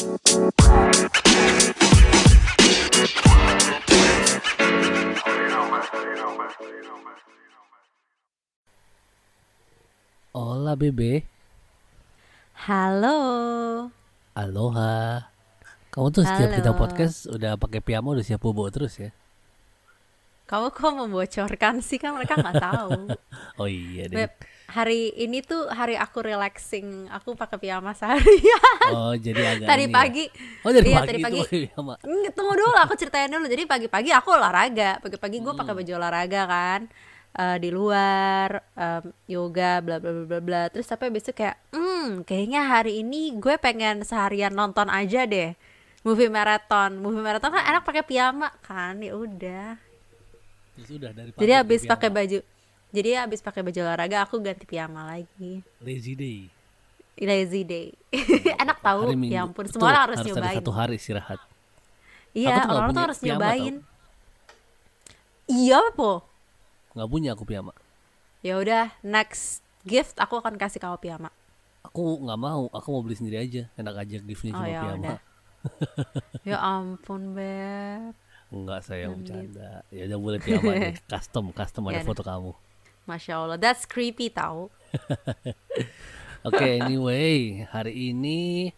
Hola bebe, Halo. aloha. Kamu tuh setiap kita Halo. podcast udah pakai piyama udah siap bobo terus ya? Kamu kok membocorkan sih kan mereka nggak tahu. Oh iya deh. Beb, hari ini tuh hari aku relaxing. Aku pakai piyama seharian. Oh jadi agak tadi ya. pagi. Oh dari iya, pagi, tadi pagi. pakai piyama. Tunggu dulu, aku ceritain dulu. Jadi pagi-pagi aku olahraga. Pagi-pagi gue pakai Hmm. baju olahraga kan. Eh, di luar em, yoga bla bla bla bla bla terus tapi besok kayak hmm kayaknya hari ini gue pengen seharian nonton aja deh movie marathon movie marathon kan enak pakai piyama kan ya udah Terus udah dari pagi Jadi pakai habis pakai baju Jadi habis pakai baju olahraga aku ganti piyama lagi. lazy day. Lazy day. Enak tahu. Ya ampun, semua orang harus, ada nyobain. satu hari istirahat. Iya, Aku tuh harus piyama nyobain. Iya, po. Nggak punya aku piyama. Ya udah, next gift aku akan kasih kau piyama. Aku nggak mau, aku mau beli sendiri aja. Enak aja giftnya Oh, cuma ya piyama. Ya ampun, Beb. Enggak saya bercanda. Ya udah boleh piyama deh. Custom, custom ada Ya foto kamu. Masya Allah, that's creepy tahu. Oke, anyway, hari ini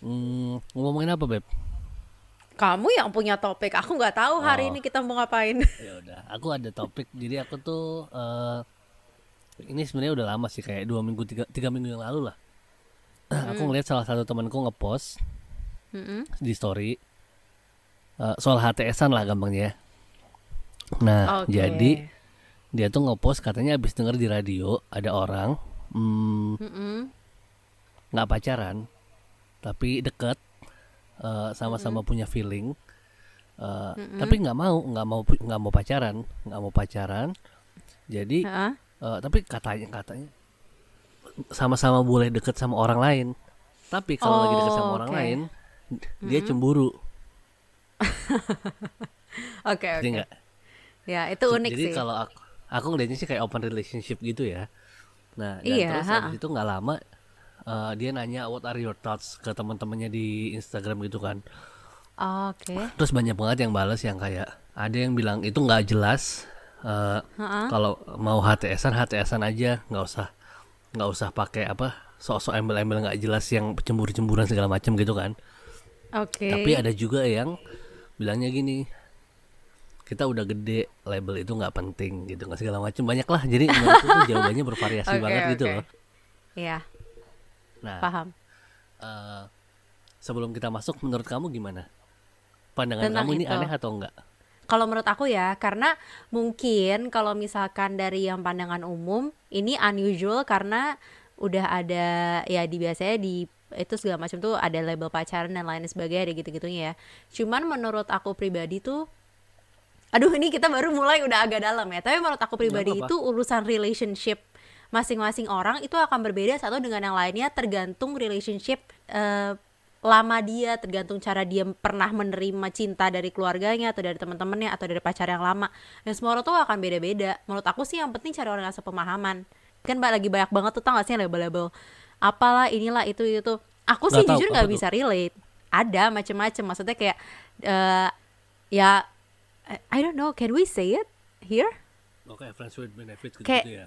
hmm, ngomongin apa, Beb? Kamu yang punya topik, aku nggak tahu hari Oh. ini kita mau ngapain. ya udah aku ada topik jadi aku tuh eh ini sebenarnya udah lama sih kayak dua minggu tiga, tiga minggu yang lalu lah aku ngeliat salah satu temanku ngepost Mm-mm. di story eh, soal HTSan lah gampangnya ya. nah Oke. jadi dia tuh ngepost katanya abis denger di radio ada orang hmm, nggak pacaran tapi deket eh, sama-sama punya feeling eh, tapi nggak mau nggak mau nggak mau pacaran nggak mau pacaran jadi Heeh. eh, tapi katanya katanya sama-sama boleh deket sama orang lain tapi kalau lagi deket sama Oh, orang oke. lain dia cemburu Oke, oke. nggak Ya, itu unik jadi sih. kalau aku aku ngeliatnya sih kayak open relationship gitu ya nah dan Iya, terus ha. habis itu nggak lama eh, dia nanya what are your thoughts ke teman-temannya di Instagram gitu kan Oke. Terus banyak banget yang balas yang kayak ada yang bilang itu nggak jelas. eh, Heeh. Kalau mau HTSan HTSan aja, nggak usah nggak usah pakai apa sok-sok embel-embel nggak jelas yang cemburu-cemburuan segala macam gitu kan. Oke. Tapi ada juga yang bilangnya gini, kita udah gede, label itu nggak penting gitu nggak segala macam banyak lah. Jadi menurutku tuh jawabannya bervariasi Oke, banget gitu oke. loh. Iya, Nah, paham. eh, sebelum kita masuk, menurut kamu gimana? Pandangan Tentang kamu ini itu. aneh atau enggak? Kalau menurut aku ya, karena mungkin kalau misalkan dari yang pandangan umum ini unusual karena udah ada ya di biasanya di itu segala macam tuh ada label pacaran dan lain sebagainya ada gitu-gitunya ya. Cuman menurut aku pribadi tuh Aduh ini kita baru mulai udah agak dalam ya. Tapi menurut aku pribadi itu urusan relationship Masing-masing orang itu akan berbeda satu dengan yang lainnya Tergantung relationship eh, lama dia Tergantung cara dia pernah menerima cinta dari keluarganya Atau dari teman-temannya Atau dari pacar yang lama. Dan semua orang tuh akan beda-beda. Menurut aku sih yang penting cari orang yang sepemahaman. Kan ba- lagi banyak banget tuh tau gak sih label-label? Apalah inilah itu itu Aku sih tahu, jujur nggak bisa relate. Ada macem-macem Maksudnya kayak eh, Ya I- I don't know, can we say it here? Oke, friends with benefits gitu, Kayak- ya.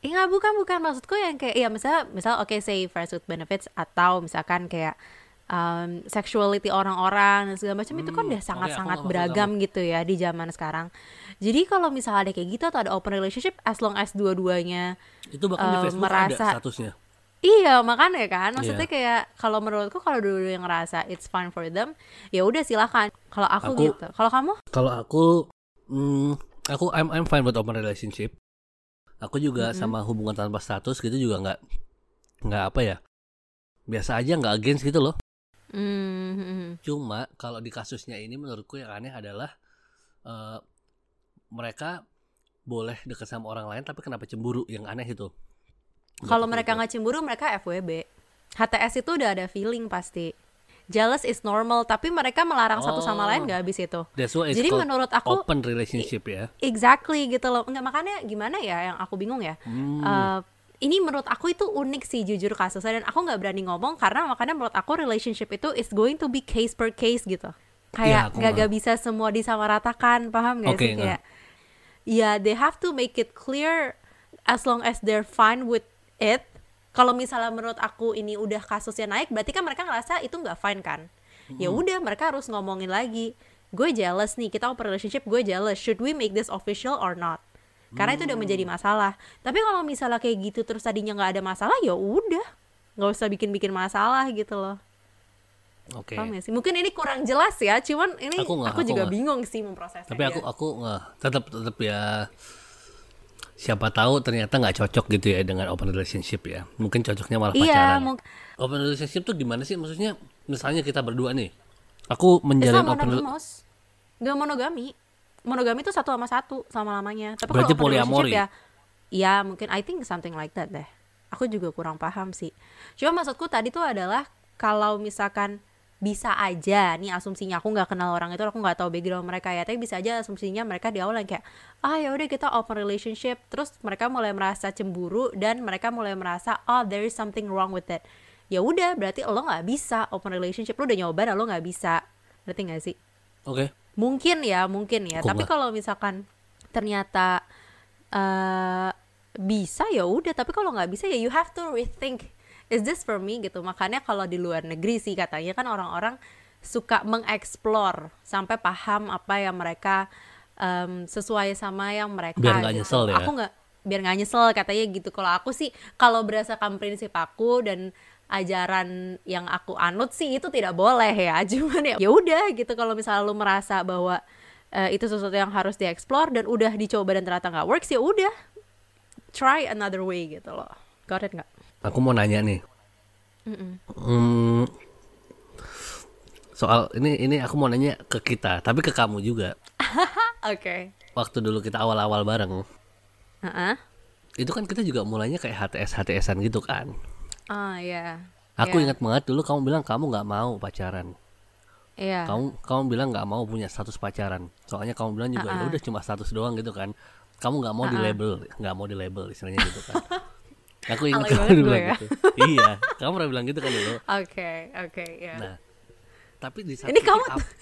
Eh nggak bukan bukan maksudku yang kayak ya misalnya misal oke say friends with benefits atau misalkan kayak um, sexuality orang-orang dan segala macam itu kan Hmm, udah sangat-sangat maksud beragam gitu ya di zaman sekarang. Jadi kalau misalnya ada kayak gitu atau ada open relationship as long as dua-duanya Itu bahkan di eh, Facebook merasa- ada statusnya. Iya makanya kan maksudnya Iya. kayak kalau menurutku kalau dulu yang ngerasa it's fine for them ya udah silakan. Kalau aku, Aku- gitu. Kalau kamu? Kalau aku, hmm, aku I'm I'm fine with open relationship. Aku juga sama hubungan tanpa status gitu juga nggak nggak apa ya. Biasa aja nggak against gitu loh. Hmm, Cuma kalau di kasusnya ini menurutku yang aneh adalah eh, mereka boleh dekat sama orang lain tapi kenapa cemburu yang aneh itu. Kalau mereka nggak cemburu, mereka FWB. HTS itu udah ada feeling pasti. Jealous is normal, tapi mereka melarang satu sama Oh. lain nggak habis itu. That's why it's Jadi menurut aku open relationship ya. exactly gitu loh. Nggak makanya gimana ya yang aku bingung ya. Hmm. Eh, ini menurut aku itu unik sih jujur kasusnya dan aku nggak berani ngomong karena makanya menurut aku relationship itu is going to be case per case gitu kayak aku nggak nggak. nggak bisa semua disamaratakan paham gak Oke, sih kayak ya they have to make it clear as long as they're fine with it kalau misalnya menurut aku ini udah kasusnya naik berarti kan mereka ngerasa itu nggak fine kan ya udah mereka harus ngomongin lagi gue jealous nih kita open relationship gue jealous should we make this official or not karena itu udah menjadi masalah tapi kalau misalnya kayak gitu terus tadinya nggak ada masalah ya udah nggak usah bikin bikin masalah gitu loh Oke. Gak sih? Mungkin ini kurang jelas ya, cuman ini Aku aku, nggak, aku juga nggak. bingung sih memprosesnya. Tapi aku ya. aku nggak tetap tetap ya siapa tahu ternyata nggak cocok gitu ya dengan open relationship ya. Mungkin cocoknya malah Iya, pacaran. mungkin Open relationship tuh gimana sih? Maksudnya misalnya kita berdua nih. Aku menjalin Islam open rela- monogamous. Gak monogami. Monogami itu satu sama satu selama-lamanya. Tapi Berarti kalau open relationship ya Ya, mungkin I think something like that deh. Aku juga kurang paham sih. Cuma maksudku tadi tuh adalah kalau misalkan bisa aja. Nih asumsinya aku nggak kenal orang itu aku nggak tahu background mereka ya. Tapi bisa aja asumsinya mereka di awal yang kayak ah ya udah kita open relationship. Terus mereka mulai merasa cemburu dan mereka mulai merasa oh there is something wrong with it. Ya udah berarti lo nggak bisa open relationship lo udah nyoba dan lo nggak bisa. Ngerti nggak sih? Oke. mungkin ya mungkin ya. Aku tapi kalau misalkan ternyata eh bisa ya udah. Tapi kalau nggak bisa ya you have to rethink is this for me gitu. Makanya kalau di luar negeri sih katanya kan orang-orang suka mengeksplor sampai paham apa yang mereka em, sesuai sama yang mereka Biar nggak gitu. nyesel ya. aku nggak biar nggak nyesel katanya gitu. Kalau aku sih kalau berdasarkan prinsip aku dan ajaran yang aku anut sih itu tidak boleh ya. Cuman ya ya udah gitu. Kalau misalnya lu merasa bahwa eh, itu sesuatu yang harus dieksplor dan udah dicoba dan ternyata nggak works ya udah try another way gitu loh. Got it nggak Aku mau nanya nih. Mm-mm. Hmm, soal ini ini aku mau nanya ke kita, tapi ke kamu juga. oke Waktu dulu kita awal-awal bareng, Heeh. itu kan kita juga mulainya kayak HTS HTSan gitu kan. ah ya Aku Iya. ingat banget dulu kamu bilang kamu nggak mau pacaran. Iya. Kamu kamu bilang nggak mau punya status pacaran. Soalnya kamu bilang juga ya Uh-uh. udah cuma status doang gitu kan. Kamu nggak mau di label, nggak mau di label istilahnya gitu kan. Aku ingat kamu dulu bilang ya. gitu. iya, kamu pernah bilang gitu kan dulu. Oke, oke, ya. Nah, tapi di saat Ini kamu up-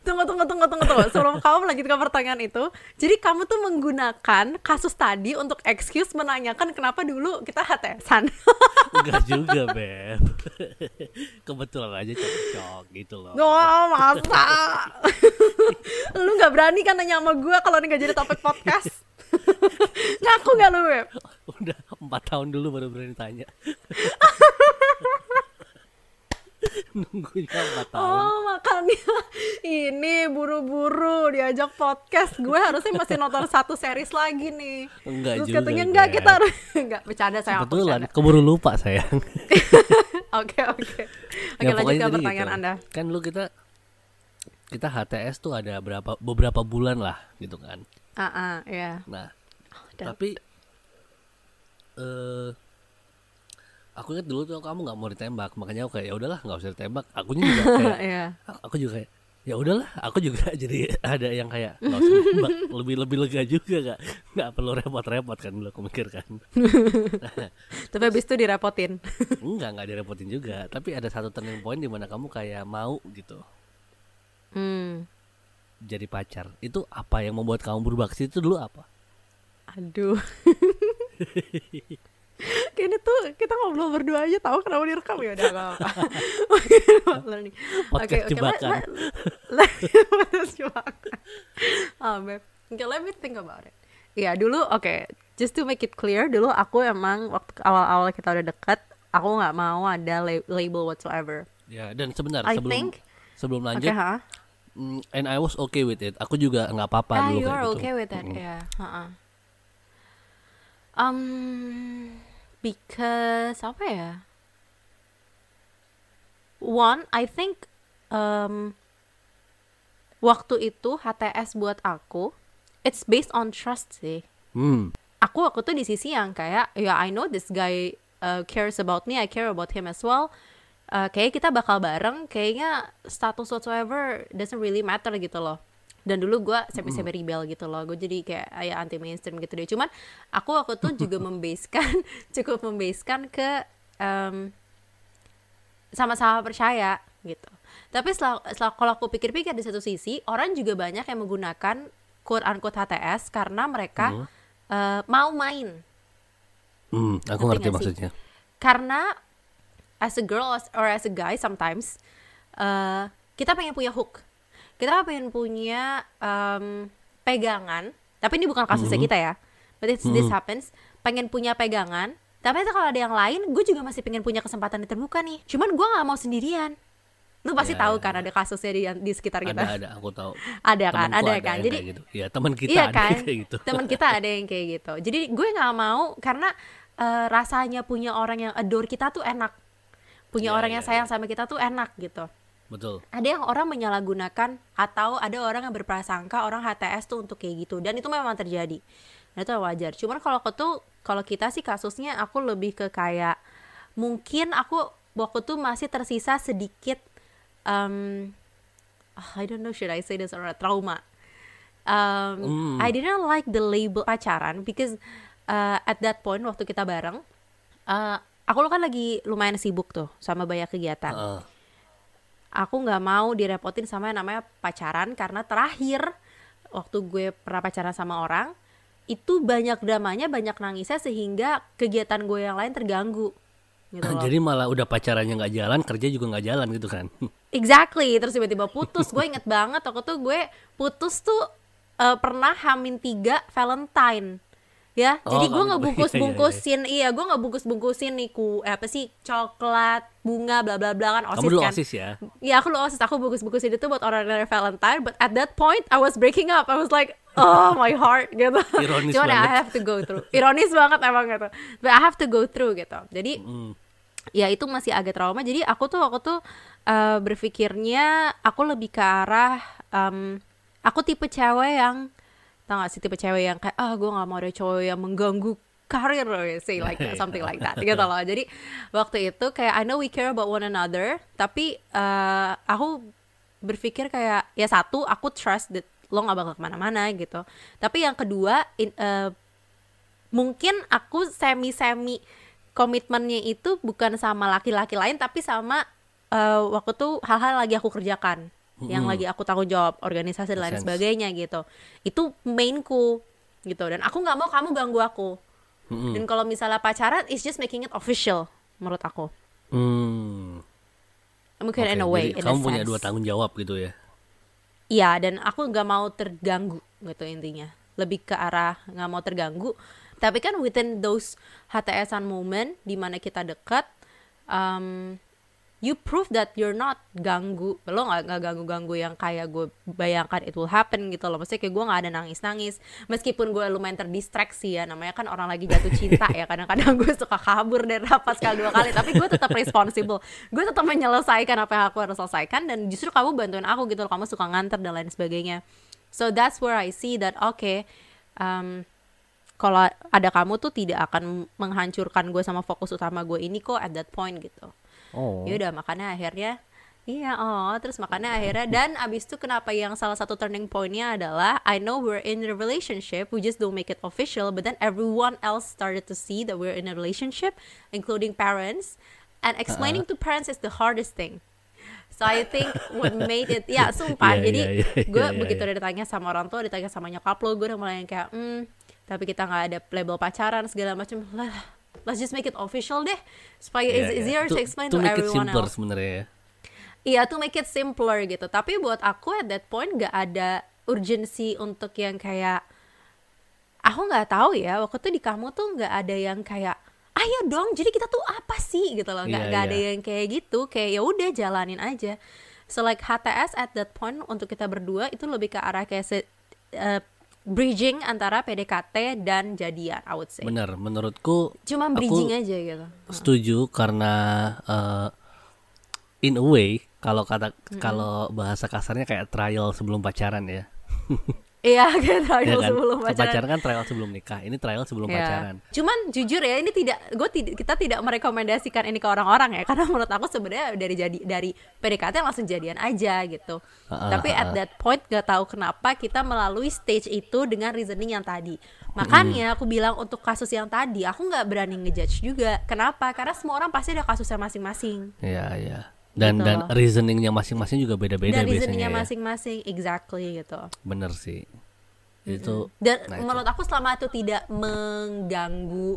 tunggu tunggu tunggu tunggu tunggu sebelum kamu melanjutkan pertanyaan itu. Jadi kamu tuh menggunakan kasus tadi untuk excuse menanyakan kenapa dulu kita HTSan. Enggak juga, Beb. Kebetulan aja cocok gitu loh. Wah masa? lu nggak berani kan nanya sama gue kalau ini nggak jadi topik podcast? Ngaku nggak lu Beb? Udah empat tahun dulu baru berani tanya. Nunggunya empat tahun. Oh makanya ini buru-buru diajak podcast gue harusnya masih nonton satu series lagi nih. Enggak Terus juga, katanya enggak kita harus enggak bercanda saya Kebetulan, keburu lupa sayang. Oke oke. Oke Ya, pokoknya jadi pertanyaan gitu. Anda. Kan lu kita kita HTS tuh ada berapa beberapa bulan lah gitu kan. Ah ah, ya. Nah, Dan- tapi eh aku ingat dulu tuh kamu nggak mau ditembak, makanya aku kayak ya udahlah nggak usah ditembak. Akunya juga kayak Iya. aku juga kayak ya udahlah aku juga jadi ada yang kayak nggak usah lebih lebih lega juga nggak nggak perlu repot-repot kan dulu aku mikir kan Tapi habis itu direpotin. enggak nggak direpotin juga tapi ada satu turning point di mana kamu kayak mau gitu Hmm. Jadi pacar itu apa yang membuat kamu berubah ke situ dulu apa Aduh. Kayaknya tuh kita ngobrol berdua aja tahu kenapa direkam ya udah. Learning. Podcast jebakan. let- let- podcast jebakan. Oh, Beb. Oke, let me think about it. Iya, dulu oke, just to make it clear, dulu aku emang waktu awal-awal kita udah dekat, aku nggak mau ada la- label whatsoever. ya dan sebentar I sebelum think sebelum Oke, lanjut ha? mm, and I was okay with it aku juga nggak apa-apa Ah, dulu you kayak are gitu okay with that, Mm-mm. yeah. Uh-uh. Um, because apa ya? One, I think um, waktu itu HTS buat aku, it's based on trust sih. hmm Aku waktu itu di sisi yang kayak, ya I know this guy uh, cares about me, I care about him as well. Uh, kayaknya kita bakal bareng, kayaknya status whatsoever doesn't really matter gitu loh. dan dulu gue semi rebel gitu loh gue jadi kayak ya anti mainstream gitu deh. Cuman aku waktu itu juga membaskan cukup membaskan ke um, sama-sama percaya gitu. Tapi setelah, setelah kalau aku pikir-pikir di satu sisi orang juga banyak yang menggunakan quote unquote HTS karena mereka hmm. uh, mau main. Hmm, aku ngerti, ngerti maksudnya. Karena as a girl or as a guy sometimes uh, kita pengen punya hook. Kita pengen punya um, pegangan. Tapi ini bukan kasusnya mm -hmm. kita ya. But it's, mm -hmm. this happens. Pengen punya pegangan. Tapi kalau ada yang lain gue juga masih pengen punya kesempatan yang terbuka nih. Cuman gue nggak mau sendirian. Lu pasti yeah, tahu yeah. kan ada kasusnya di di sekitar kita. Ada ada. Aku tahu. Ada kan? Ada, ada kan? jadi gitu. ya teman kita iya ada kan? kayak gitu. Teman kita ada yang kayak gitu. Jadi gue nggak mau karena uh, rasanya punya orang yang adore kita tuh enak punya yeah, orang yang yeah, sayang yeah. sama kita tuh enak gitu Betul. Ada yang orang menyalahgunakan atau ada orang yang berprasangka orang HTS tuh untuk kayak gitu dan itu memang terjadi. Nah, itu wajar. Cuman kalau aku tuh kalau kita sih kasusnya aku lebih ke kayak mungkin aku waktu tuh masih tersisa sedikit um, I don't know should I say this or trauma. Um, mm. I didn't like the label pacaran because uh, at that point waktu kita bareng, uh, aku kan lagi lumayan sibuk tuh sama banyak kegiatan. Uh aku nggak mau direpotin sama yang namanya pacaran karena terakhir waktu gue pernah pacaran sama orang itu banyak dramanya banyak nangisnya sehingga kegiatan gue yang lain terganggu gitu loh. jadi malah udah pacarannya nggak jalan kerja juga nggak jalan gitu kan exactly terus tiba-tiba putus gue inget banget waktu tuh gue putus tuh uh, pernah hamin tiga Valentine ya oh, jadi gue nggak bungkus bungkusin iya, iya, iya. gue nggak bungkus bungkusin nih ku eh, apa sih coklat bunga bla bla bla kan osis Kamu kan. osis ya? Iya aku lu osis aku bungkus bungkusin itu buat orang dari Valentine but at that point I was breaking up. I was like oh my heart gitu. Ironis cuman banget. I have to go through. Ironis banget emang gitu. But I have to go through gitu. Jadi mm. ya itu masih agak trauma. Jadi aku tuh aku tuh uh, berpikirnya aku lebih ke arah um, aku tipe cewek yang tau gak sih tipe cewek yang kayak ah gue gak mau ada cowok yang mengganggu karir say like that, something like that gitu loh. Jadi waktu itu kayak I know we care about one another tapi uh, aku berpikir kayak ya satu aku trust that lo gak bakal ke mana-mana gitu. Tapi yang kedua in, uh, mungkin aku semi semi komitmennya itu bukan sama laki-laki lain tapi sama uh, waktu tuh hal-hal lagi aku kerjakan yang lagi aku tanggung jawab organisasi dan lain sebagainya gitu. Itu mainku gitu. Dan aku nggak mau kamu ganggu aku. Hmm. dan kalau misalnya pacaran it's just making it official menurut aku. Hmm. mungkin okay, in a way jadi in kamu a punya dua tanggung jawab gitu ya? Iya dan aku nggak mau terganggu gitu intinya. Lebih ke arah nggak mau terganggu. Tapi kan within those HTSan moment di mana kita dekat um, you prove that you're not ganggu. Lo nggak nggak ganggu ganggu yang kayak gue bayangkan it will happen gitu loh. Maksudnya kayak gue nggak ada nangis nangis meskipun gue lumayan terdistraksi ya namanya kan orang lagi jatuh cinta ya. Kadang-kadang gue suka kabur dari rapat sekali dua kali. Tapi gue tetap responsible. Gue tetap menyelesaikan apa yang aku harus selesaikan dan justru kamu bantuin aku gitu loh. Kamu suka nganter dan lain sebagainya. So that's where I see that okay um, kalau ada kamu tuh tidak akan menghancurkan gue sama fokus utama gue ini kok at that point gitu oh. ya udah makanya akhirnya Iya, oh, terus makanya akhirnya dan abis itu kenapa yang salah satu turning pointnya adalah I know we're in a relationship, we just don't make it official, but then everyone else started to see that we're in a relationship, including parents, and explaining uh -uh. to parents is the hardest thing. So I think what made it, ya sumpah, yeah, jadi yeah, yeah, gue yeah, begitu yeah. ditanya sama orang tua, ditanya sama nyokap lo, gue udah mulai kayak, hmm, tapi kita nggak ada label pacaran segala macam, lah let's just make it official deh supaya yeah, it's easier yeah. to, to explain to, to, everyone simpler else. sebenarnya ya. Iya, to make it simpler gitu. Tapi buat aku at that point gak ada urgensi untuk yang kayak aku nggak tahu ya waktu itu di kamu tuh nggak ada yang kayak ayo dong jadi kita tuh apa sih gitu loh nggak yeah, yeah. ada yang kayak gitu kayak ya udah jalanin aja so like HTS at that point untuk kita berdua itu lebih ke arah kayak se, uh, bridging antara PDKT dan jadian, I would say. Bener, menurutku. Cuma bridging aja gitu. Setuju karena uh, in a way kalau kata mm -hmm. kalau bahasa kasarnya kayak trial sebelum pacaran ya. Iya, kayak trial ya kan? sebelum pacaran. pacaran kan trial sebelum nikah ini trial sebelum Iya. pacaran Cuman jujur ya, ini tidak, gue tidak, kita tidak merekomendasikan ini ke orang-orang ya, karena menurut aku sebenarnya dari jadi dari PDKT langsung jadian aja gitu. Ah, Tapi at that point gak tahu kenapa kita melalui stage itu dengan reasoning yang tadi. Makanya aku bilang untuk kasus yang tadi, aku nggak berani ngejudge juga. Kenapa? Karena semua orang pasti ada kasusnya masing-masing. Iya iya. Dan Gitu dan loh. reasoningnya masing-masing juga beda-beda Dan biasanya. reasoningnya ya. masing-masing, exactly gitu. Bener sih. Itu. Dan nah, itu. menurut aku selama itu tidak mengganggu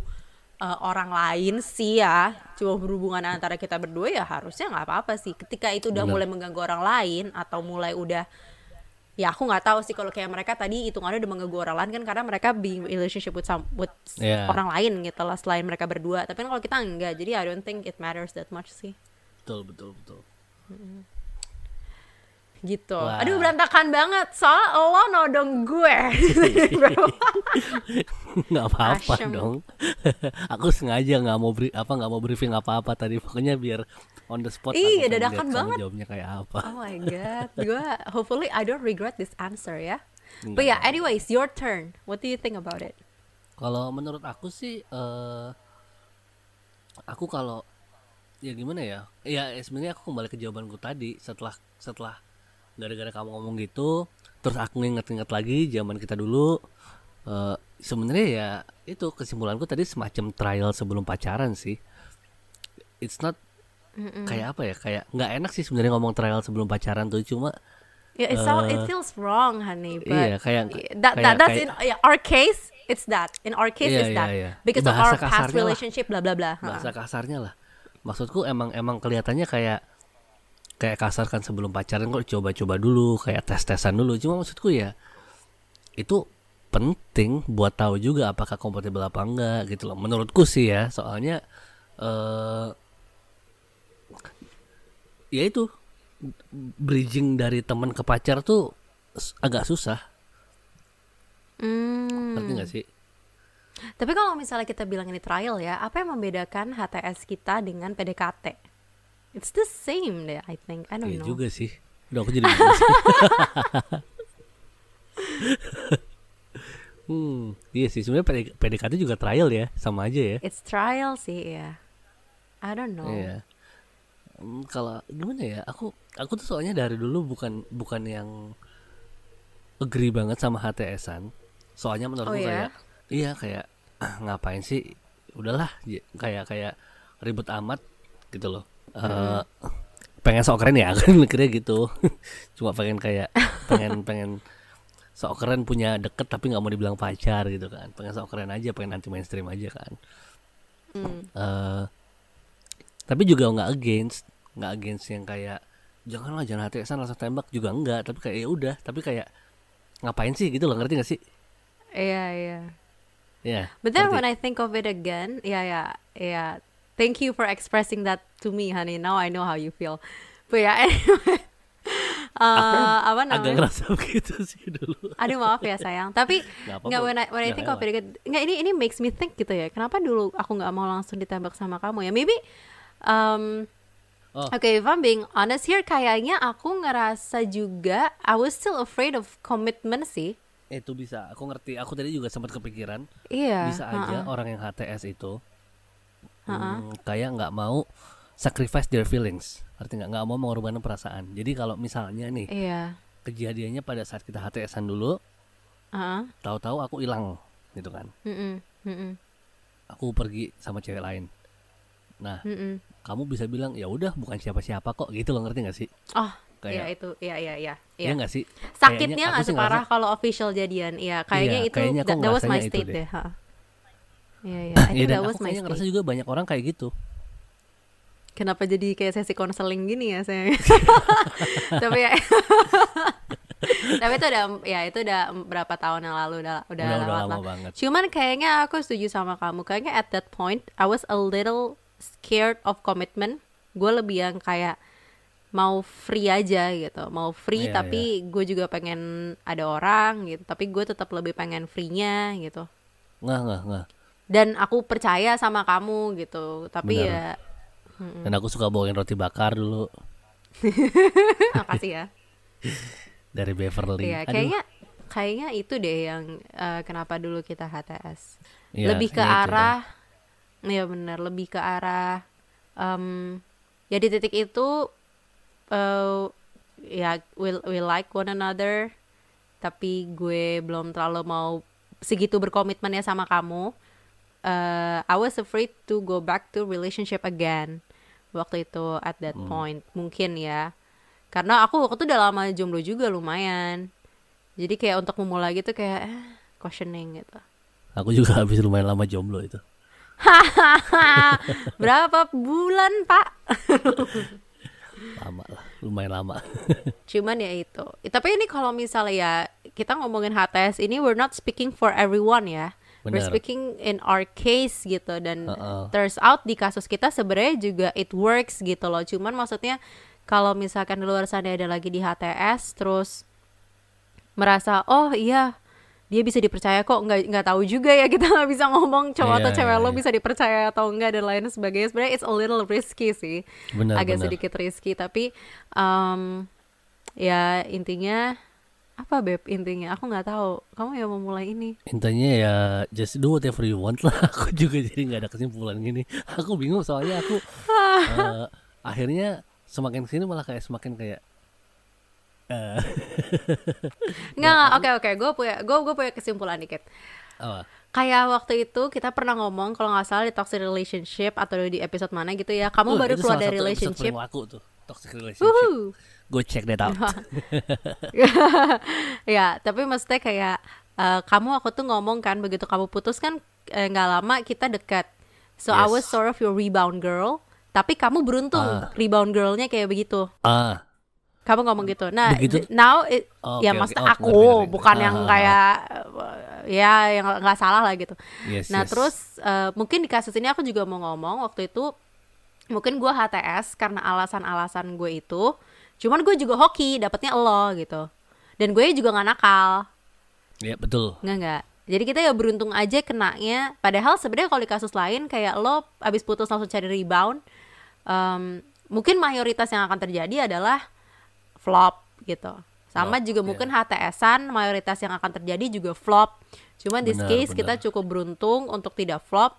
uh, orang lain sih ya, cuma berhubungan antara kita berdua ya harusnya nggak apa-apa sih. Ketika itu udah Bener. mulai mengganggu orang lain atau mulai udah ya aku nggak tahu sih kalau kayak mereka tadi hitungannya udah mengganggu orang lain kan karena mereka being relationship with some with Iya. orang lain gitu lah selain mereka berdua. Tapi kan kalau kita enggak, jadi I don't think it matters that much sih. Betul betul betul. Gitu. Wah. Aduh berantakan banget. Soalnya lo nodong gue. nggak apa-apa dong. Aku sengaja nggak mau beri apa nggak mau briefing apa-apa tadi pokoknya biar on the spot. Iya, dadakan banget. Jawabnya kayak apa? Oh my god, gue hopefully I don't regret this answer ya. Enggak. But yeah, anyways, your turn. What do you think about it? Kalau menurut aku sih, eh aku kalau ya gimana ya? Ya sebenarnya aku kembali ke jawabanku tadi setelah setelah gara-gara kamu ngomong gitu, terus aku nginget-nginget lagi zaman kita dulu. eh sebenarnya ya itu kesimpulanku tadi semacam trial sebelum pacaran sih. It's not kayak apa ya? Kayak nggak enak sih sebenarnya ngomong trial sebelum pacaran tuh cuma Yeah, it, sound, it feels wrong, honey. But iya, kayak- that, that that's kayak- in yeah, our case. It's that. In our case, Iya, it's iya, that. iya. Because of Bahasa our past kasarnya lah. relationship, bla bla bla. bahasa kasarnya lah maksudku emang emang kelihatannya kayak kayak kasar kan sebelum pacaran kok coba-coba dulu kayak tes-tesan dulu. Cuma maksudku ya itu penting buat tahu juga apakah kompatibel apa enggak gitu loh. Menurutku sih ya soalnya eh ya itu bridging dari teman ke pacar tuh agak susah. Hmm. ngerti nggak sih Tapi kalau misalnya kita bilang ini trial ya, apa yang membedakan HTS kita dengan PDKT? It's the same deh, I think. I don't Iya know. juga sih udah aku jadi hmm iya sih sebenarnya PD- PDKT juga trial ya sama aja ya It's trial sih ya. I don't know. Iya. Hmm, kalau gimana ya? Aku aku tuh soalnya dari dulu bukan bukan yang agree banget sama HTSan. Soalnya menurutku Oh, ya? kayak iya kayak ah, ngapain sih? Udahlah j- kayak kayak ribet amat gitu loh. Eh, pengen sok keren ya kan mikirnya gitu. Cuma pengen kayak pengen pengen sok keren punya deket tapi nggak mau dibilang pacar gitu kan. Pengen sok keren aja, pengen anti mainstream aja kan. Hmm. Eh, tapi juga nggak against nggak against yang kayak janganlah jangan HTSan langsung tembak juga enggak tapi kayak ya udah tapi kayak ngapain sih gitu loh ngerti gak sih Iya, iya. Ya But then when I think of it again, yeah, yeah, yeah. Thank you for expressing that to me, honey. Now I know how you feel. But yeah, anyway. Uh, apa agak namanya? ngerasa begitu sih dulu Aduh maaf ya sayang. Tapi Nggak when I when I think of it again, nggak ini ini makes me think gitu ya. Kenapa dulu aku nggak mau langsung ditembak sama kamu ya? Maybe um, Oh. Okay, if I'm being honest here, kayaknya aku ngerasa juga I was still afraid of commitment sih. Itu bisa aku ngerti aku tadi juga sempat kepikiran Iya. bisa aja orang yang HTS itu Ha-ha. hmm, kayak nggak mau sacrifice their feelings arti nggak nggak mau mengorbankan perasaan jadi kalau misalnya nih Iya. kejadiannya pada saat kita HTSan dulu Heeh. tahu-tahu aku hilang gitu kan Mm-mm. Mm-mm. aku pergi sama cewek lain nah Mm-mm. kamu bisa bilang ya udah bukan siapa-siapa kok gitu loh ngerti gak sih Oh, Kayak- iya itu, iya iya. Iya iya. nggak sih Sakitnya nggak separah ngerasa- kalau official jadian. Iya, kayaknya Iya, itu kayaknya that, that was my state deh. deh. Iya iya, I ya think dan that was aku kayaknya ngerasa juga banyak orang kayak gitu Kenapa jadi kayak sesi konseling gini ya saya? Tapi ya Tapi itu udah ya itu udah berapa tahun yang lalu udah udah, udah udah lama lah. banget Cuman kayaknya aku setuju sama kamu. Kayaknya at that point I was a little scared of commitment. Gue lebih yang kayak mau free aja gitu, mau free Iya, tapi gue juga pengen ada orang gitu. Tapi gue tetap lebih pengen free-nya gitu. nggak nggak nggak Dan aku percaya sama kamu gitu. Tapi Benar. ya dan aku suka bawain roti bakar dulu makasih ya. dari Beverly Aduh, kayaknya kayaknya itu deh yang eh, kenapa dulu kita HTS Iya, lebih ke dah. arah ya benar lebih ke arah em, ya di titik itu eh, ya we we like one another tapi gue belum terlalu mau segitu berkomitmennya sama kamu eh, I was afraid to go back to relationship again waktu itu at that Hmm. point mungkin ya karena aku waktu itu udah lama jomblo juga lumayan jadi kayak untuk memulai gitu kayak eh, questioning gitu Aku juga habis lumayan lama jomblo itu. Berapa bulan, Pak? Lama lah, lumayan lama. Cuman ya itu. Tapi ini kalau misalnya ya kita ngomongin HTS ini we're not speaking for everyone ya. We're Benar. speaking in our case gitu dan Heeh. turns out di kasus kita sebenarnya juga it works gitu loh. Cuman maksudnya kalau misalkan di luar sana ada lagi di HTS terus merasa oh iya dia bisa dipercaya kok nggak nggak tahu juga ya kita nggak bisa ngomong cowok atau Iya, cewek iya, lo iya. bisa dipercaya atau enggak dan lain sebagainya sebenarnya it's a little risky sih Benar, agak benar. sedikit risky tapi em, ya intinya apa beb intinya aku nggak tahu kamu yang memulai ini Intinya ya just do whatever you want lah. Aku juga jadi nggak ada kesimpulan gini. Aku bingung soalnya aku eh, akhirnya semakin sini malah kayak semakin kayak nggak nggak oke oke gue punya gue gue punya kesimpulan dikit apa? kayak waktu itu kita pernah ngomong kalau nggak salah di toxic relationship atau di episode mana gitu ya kamu Tuh, baru keluar dari relationship laku tuh, toxic relationship. Wuhu. Go check that out. ya tapi maksudnya kayak eh, kamu aku tuh ngomong kan begitu kamu putus kan eh, nggak lama kita dekat so I was Yes. sort of your rebound girl tapi kamu beruntung Ah. rebound girlnya kayak begitu ah, kamu ngomong gitu nah Begitu? now it- Oh, ya maksud. Oh, aku ngerti, ngerti. bukan Ah, yang ah, ah. kayak eh, ya yang nggak salah lah gitu yes, Nah yes. terus eh, mungkin di kasus ini aku juga mau ngomong waktu itu mungkin gue HTS karena alasan-alasan gue itu, cuman gue juga hoki dapetnya lo gitu, dan gue juga nggak nakal, ya betul. nggak nggak. Jadi kita ya beruntung aja kenanya. Padahal sebenarnya kalau di kasus lain kayak lo abis putus langsung cari rebound, em, mungkin mayoritas yang akan terjadi adalah flop gitu. Sama Flop, juga ya. mungkin HTSan mayoritas yang akan terjadi juga flop. Cuman this Benar, case kita benar. cukup beruntung untuk tidak flop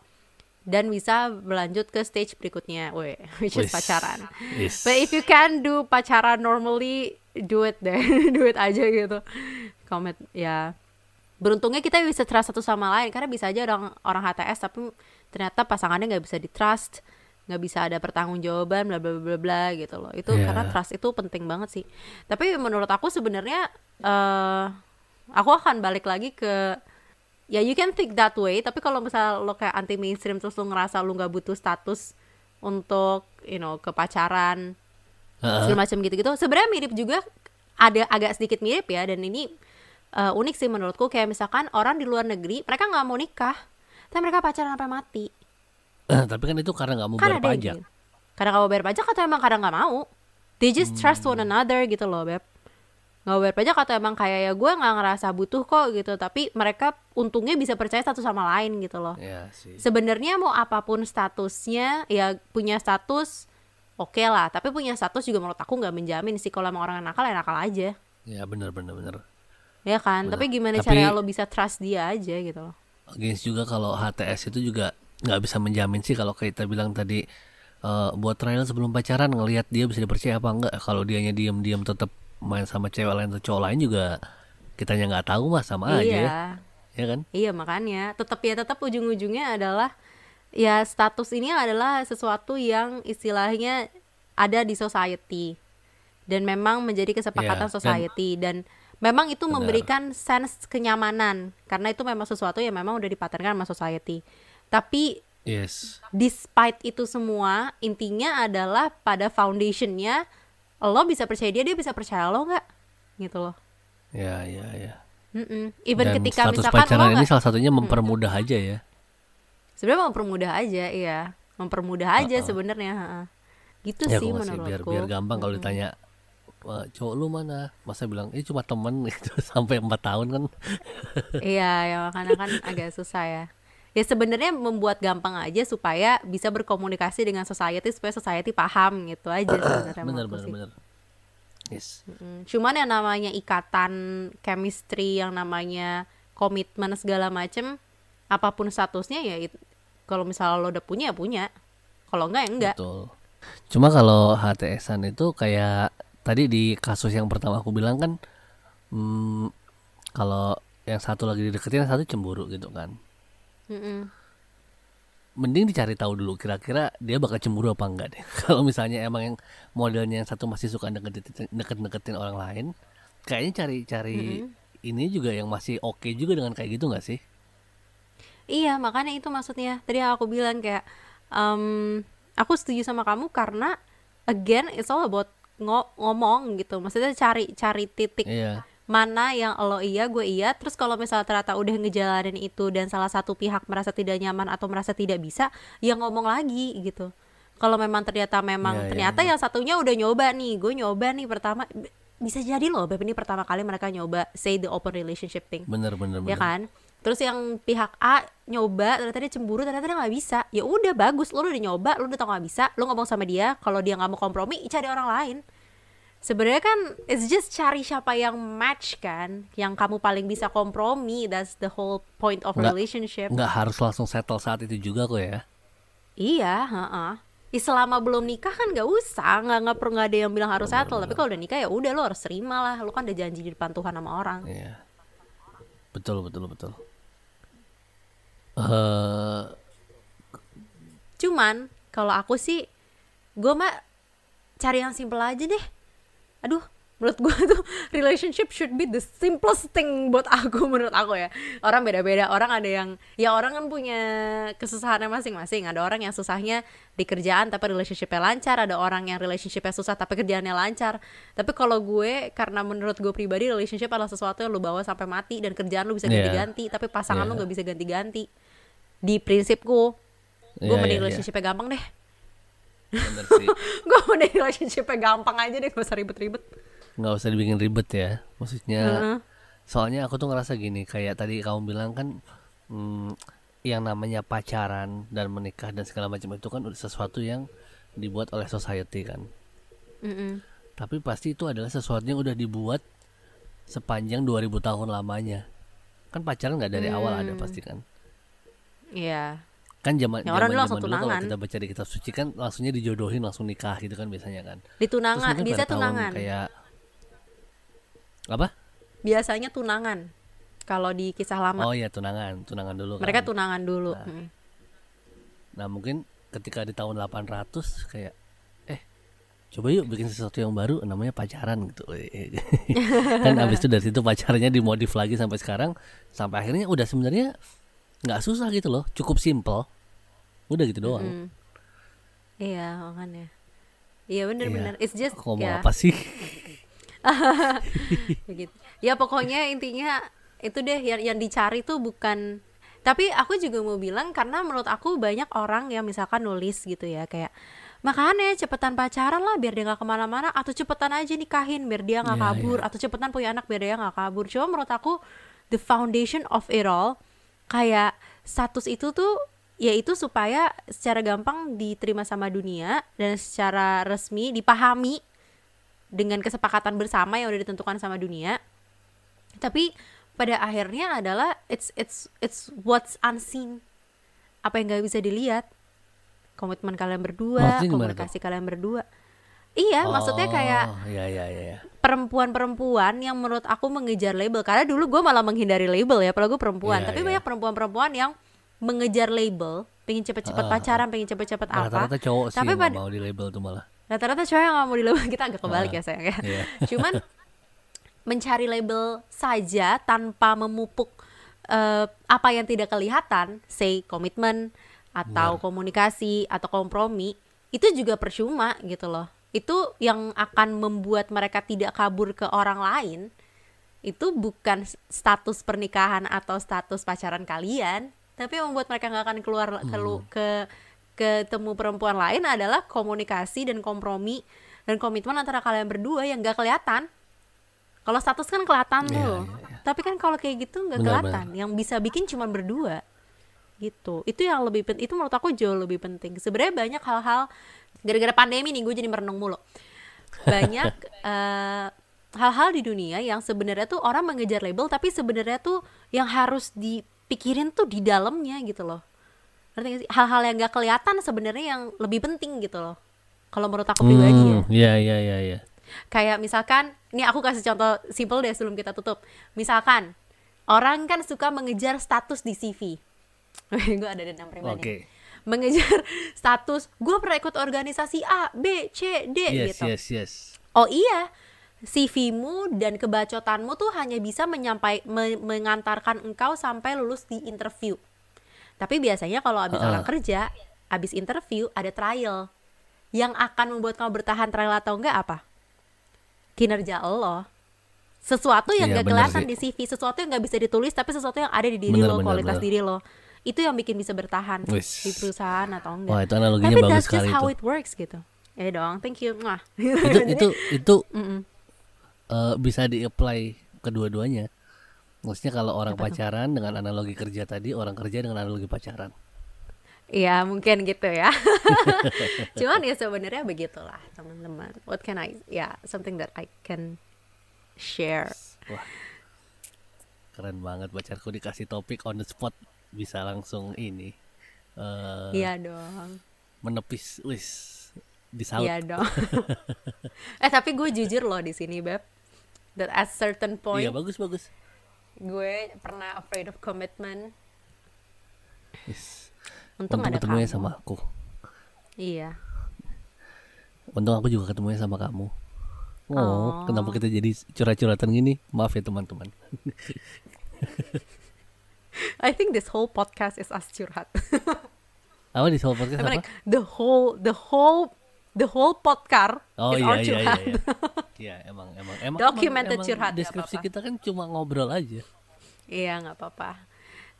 dan bisa berlanjut ke stage berikutnya, Weh, which is pacaran. Yes. But if you can do pacaran normally, do it deh, do it aja gitu. Comment ya. Beruntungnya kita bisa trust satu sama lain karena bisa aja orang orang HTS tapi ternyata pasangannya nggak bisa di trust, nggak bisa ada pertanggungjawaban bla bla bla bla gitu loh. Itu Yeah. karena trust itu penting banget sih. Tapi menurut aku sebenarnya eh aku akan balik lagi ke ya you can think that way tapi kalau misal lo kayak anti mainstream terus lo ngerasa lo nggak butuh status untuk you know ke pacaran Heeh. segala macam gitu-gitu sebenarnya mirip juga ada agak sedikit mirip ya dan ini uh, unik sih menurutku kayak misalkan orang di luar negeri mereka nggak mau nikah tapi mereka pacaran sampai mati Tapi kan itu karena nggak mau kan bayar pajak. gitu. karena nggak mau bayar pajak atau emang karena nggak mau they just trust Hmm. one another gitu loh beb nggak bayar pajak atau emang kayak ya gue nggak ngerasa butuh kok gitu tapi mereka untungnya bisa percaya satu sama lain gitu loh Ya sebenarnya mau apa pun statusnya ya punya status oke lah tapi punya status juga menurut aku nggak menjamin sih kalau emang orang nakal ya nakal aja Ya benar benar benar. ya kan Benar. tapi gimana Tapi- cara lo bisa trust dia aja gitu loh Against juga kalau HTS itu juga nggak bisa menjamin sih kalau kita bilang tadi eh, buat trial sebelum pacaran ngelihat dia bisa dipercaya apa enggak. Kalau dianya diam-diam tetap main sama cewek lain atau cowok lain juga kitanya nggak tahu mah sama aja ya. iya Ya kan? iya makanya tetap ya tetap ujung-ujungnya adalah ya status ini adalah sesuatu yang istilahnya ada di society dan memang menjadi kesepakatan Iya, dan- society dan, memang itu Benar. memberikan sense kenyamanan karena itu memang sesuatu yang memang udah dipatenkan sama society tapi Yes. despite itu semua intinya adalah pada foundationnya lo bisa percaya dia dia bisa percaya lo nggak gitu loh Ya ya ya. Mm-mm. even Dan ketika status misalkan lo pacaran ini nggak salah satunya mempermudah aja ya. sebenarnya mempermudah aja iya mempermudah aja sebenarnya ha-ha. gitu Ya sih ngasih biar menurutku biar gampang kalau ditanya "Wah, cowok lu mana? Masa bilang ini cuma temen gitu sampai empat tahun kan? iya ya makanya kan agak susah ya ya sebenarnya membuat gampang aja supaya bisa berkomunikasi dengan society supaya society paham gitu aja sebenarnya bener yes. Cuman yang namanya ikatan chemistry, yang namanya komitmen segala macem, apa pun statusnya ya kalau misalnya lo udah punya ya punya. Kalau enggak ya enggak. betul. Cuma kalau HTSan itu kayak tadi di kasus yang pertama aku bilang kan hmm, kalau yang satu lagi dideketin yang satu cemburu gitu kan Mm-mm. mending dicari tahu dulu kira-kira dia bakal cemburu apa enggak deh kalau misalnya emang yang modelnya yang satu masih suka deket deket-deketin orang lain kayaknya cari-cari ini juga yang masih oke juga dengan kayak gitu nggak sih Iya, makanya itu maksudnya. Tadi aku bilang kayak em, aku setuju sama kamu karena again it's all about ngo- ngomong gitu. Maksudnya cari cari titik iya mana yang lo iya gue iya. Terus kalau misalnya ternyata udah ngejalanin itu dan salah satu pihak merasa tidak nyaman atau merasa tidak bisa ya ngomong lagi gitu. Kalau memang ternyata memang Iya, iya, ternyata yang satunya udah nyoba nih gue nyoba nih pertama bisa jadi loh Beb ini pertama kali mereka nyoba say the open relationship thing. Bener bener ya bener. kan? Terus yang pihak A nyoba ternyata dia cemburu ternyata dia nggak bisa. Ya udah bagus lo udah nyoba lo udah tau nggak bisa lo ngomong sama dia kalau dia nggak mau kompromi cari orang lain sebenarnya kan it's just cari siapa yang match kan yang kamu paling bisa kompromi that's the whole point of Nggak- relationship nggak harus langsung settle saat itu juga kok ya iya heeh. Selama belum nikah kan nggak usah nggak nggak perlu nggak ada yang bilang harus settle tapi kalau udah nikah ya udah lo harus terima lah lo kan udah janji di depan Tuhan sama orang Iya. Betul betul betul. Eh Cuman kalau aku sih gue mah cari yang simple aja deh. Aduh, menurut gue tuh relationship should be the simplest thing buat aku menurut aku ya. Orang beda-beda, orang ada yang ya orang kan punya kesusahannya masing-masing. Ada orang yang susahnya di kerjaan tapi relationshipnya lancar, ada orang yang relationshipnya susah tapi kerjaannya lancar. Tapi kalau gue karena menurut gue pribadi relationship adalah sesuatu yang lu bawa sampai mati dan kerjaan lu bisa Iya. ganti-ganti, tapi pasangan lu Iya. nggak bisa ganti-ganti. Di prinsipku, gue Iya, mending iya, iya. relationshipnya gampang deh bener sih. gue relationshipnya gampang aja deh gak usah ribet-ribet nggak usah dibikin ribet ya. Maksudnya Heeh. soalnya aku tuh ngerasa gini kayak tadi kamu bilang kan hmm, yang namanya pacaran dan menikah dan segala macam itu kan udah sesuatu yang dibuat oleh society kan. Mm-mm. Tapi pasti itu adalah sesuatu yang udah dibuat sepanjang 2000 tahun lamanya. Kan pacaran nggak dari awal ada pasti kan. Iya kan zaman Ya, orang dulu zaman langsung dulu kalau tunangan. kita baca di kitab suci kan langsungnya dijodohin langsung nikah gitu kan biasanya kan. Ditunangan mungkin bisa tunangan. kayak apa? Biasanya tunangan. Kalau di kisah lama. Oh iya tunangan. Tunangan dulu mereka kan. tunangan dulu. Mm. nah mungkin ketika di tahun 800 kayak eh coba yuk bikin sesuatu yang baru namanya pacaran gitu. Kan abis itu dari situ pacarnya dimodif lagi sampai sekarang. Sampai akhirnya udah sebenarnya nggak susah gitu loh. Cukup simple udah gitu doang. Mm. iya makanya. Iya Iya. bener-bener it's just Kok mau ya. apa sih? Ya gitu ya pokoknya intinya itu deh yang yang dicari tuh bukan tapi aku juga mau bilang karena menurut aku banyak orang yang misalkan nulis gitu ya kayak makanya cepetan pacaran lah biar dia nggak ke mana-mana atau cepetan aja nikahin biar dia nggak Iya, kabur atau cepetan punya anak biar dia nggak kabur. Cuma menurut aku the foundation of it all kayak status itu tuh yaitu supaya secara gampang diterima sama dunia dan secara resmi dipahami dengan kesepakatan bersama yang udah ditentukan sama dunia. Tapi pada akhirnya adalah it's it's it's what's unseen. Apa yang nggak bisa dilihat. Komitmen kalian berdua Maksudnya komunikasi kalian berdua. Iya maksudnya kayak Oh, iya iya iya iya. perempuan-perempuan yang menurut aku mengejar label. Karena dulu gue malah menghindari label ya apalagi gue perempuan. Iya, tapi iya. banyak perempuan-perempuan yang mengejar label pengen cepet-cepet Ah, pacaran pengen cepet-cepet apa. Rata-rata cowok sih tapi pada- mau di label tuh malah. Rata-rata cowok yang mau di label. Kita agak kebalik Ah, ya sayang ya. Iya. cuman mencari label saja tanpa memupuk eh, apa yang tidak kelihatan say komitmen atau Benar. komunikasi atau kompromi itu juga percuma gitu loh. Itu yang akan membuat mereka tidak kabur ke orang lain itu bukan status pernikahan atau status pacaran kalian tapi yang membuat mereka nggak akan keluar ke lu- ke ketemu perempuan lain adalah komunikasi dan kompromi dan komitmen antara kalian berdua yang nggak kelihatan. Kalau status kan kelihatan Iya, tuh. iya, iya. tapi kan kalau kayak gitu nggak kelihatan. yang bisa bikin cuma berdua. Gitu. Itu yang lebih penting itu menurut aku jauh lebih penting. Sebenarnya banyak hal-hal gara-gara pandemi nih gue jadi merenung mulu. Banyak eh, hal-hal di dunia yang sebenarnya tuh orang mengejar label tapi sebenarnya tuh yang harus dipikirin tuh di dalamnya gitu loh. Ngerti gak sih? Hal-hal yang gak kelihatan sebenarnya yang lebih penting gitu loh. Kalau menurut aku pribadi ya. Hmm, Iya iya iya iya. kayak misalkan ini aku kasih contoh simple deh sebelum kita tutup. Misalkan orang kan suka mengejar status di CV gue ada dendam Oke. pribadi mengejar status gue pernah ikut organisasi A B C D Yes gitu. yes yes. oh iya CV-mu dan kebacotanmu tuh hanya bisa menyampai me- mengantarkan engkau sampai lulus di interview tapi biasanya kalau habis Heeh. orang kerja habis interview ada trial yang akan membuat kamu bertahan trial atau enggak apa kinerja lo sesuatu yang Iya, gak kelihatan di CV sesuatu yang nggak bisa ditulis tapi sesuatu yang ada di diri Bener, lo bener, kualitas bener. diri lo itu yang bikin bisa bertahan Wis. di perusahaan atau enggak Wah itu analoginya tapi bagus that's just how itu. it works gitu ya dong thank you Mwah. itu itu itu. Eh, bisa di-apply kedua-duanya. Maksudnya kalau orang Apa tuh? pacaran dengan analogi kerja tadi, orang kerja dengan analogi pacaran. Iya mungkin gitu ya. Cuman ya sebenarnya begitulah teman-teman. What can I? Ya something that I can share. Wah. Keren banget pacarku dikasih topik on the spot bisa langsung ini. eh Iya dong. menepis wis disaut. Iya dong. eh tapi gue jujur loh di sini beb. That at certain point Iya bagus bagus. gue pernah afraid of commitment. Yes. Untung, Untung ada ketemunya kamu. sama aku. Iya. Untung aku juga ketemunya sama kamu. Oh, Oh. kenapa kita jadi curhat-curhatan gini? Maaf ya teman-teman. I think this whole podcast is us curhat. Apa di soal podcast I'm apa? like the whole the whole the whole podcast Oh is iya our iya iya. curhat. Iya, Iya, emang emang emang Documented emang, curhat, Deskripsi apa-apa. kita kan cuma ngobrol aja. Iya nggak apa-apa.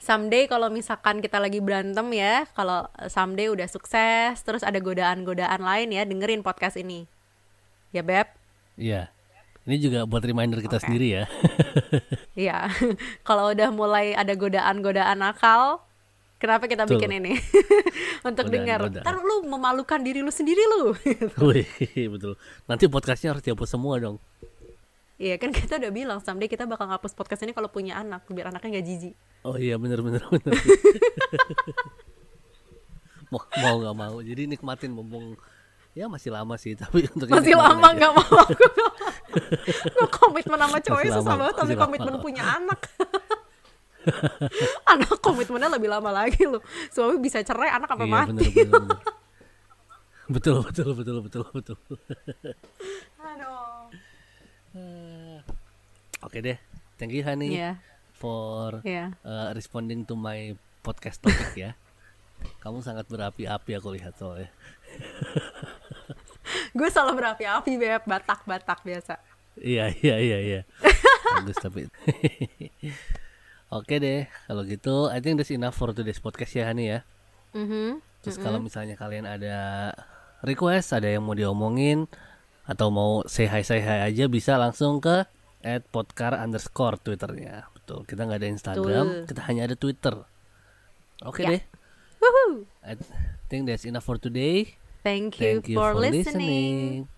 Someday kalau misalkan kita lagi berantem ya, kalau someday udah sukses, terus ada godaan-godaan lain ya, dengerin podcast ini. Ya beb, Iya. Ini juga buat reminder kita Oke. sendiri ya. Iya. kalau udah mulai ada godaan-godaan nakal, kenapa kita Betul. bikin ini? Untuk dengar. Godaan-godaan. Ntar lu memalukan diri lu sendiri lu. Wih, betul. Nanti podcastnya harus dihapus semua dong. Iya kan kita udah bilang someday kita bakal ngapus podcast ini kalau punya anak, biar anaknya nggak jijik. Oh iya bener bener bener. mau mau nggak mau. Jadi nikmatin mumpung ya masih lama sih tapi untuk Masih lama nggak mau aku. Komitmen sama Masih susah banget, tapi lama. komitmen punya anak. anak komitmennya lebih lama lagi loh. Suami bisa cerai, anak apa Iya mati. bener bener bener. Betul betul betul betul betul. Aduh. Oke deh. Thank you Hani Iya, for iya. uh, responding to my podcast topic ya. Kamu sangat berapi-api aku lihat soalnya. Gue selalu berapi-api beb, batak-batak biasa. Iya iya iya iya. Bagus tapi. Oke deh, kalau gitu I think that's enough for today's podcast ya Hani ya. Mhm. Terus kalau misalnya kalian ada request, ada yang mau diomongin atau mau say hi say hi aja bisa langsung ke at podcar underscore twitternya. Betul, kita nggak ada Instagram, Betul. kita hanya ada Twitter. Oke Ya. deh, Woohoo. I think that's enough for today. Thank you, Thank you for, for listening. listening.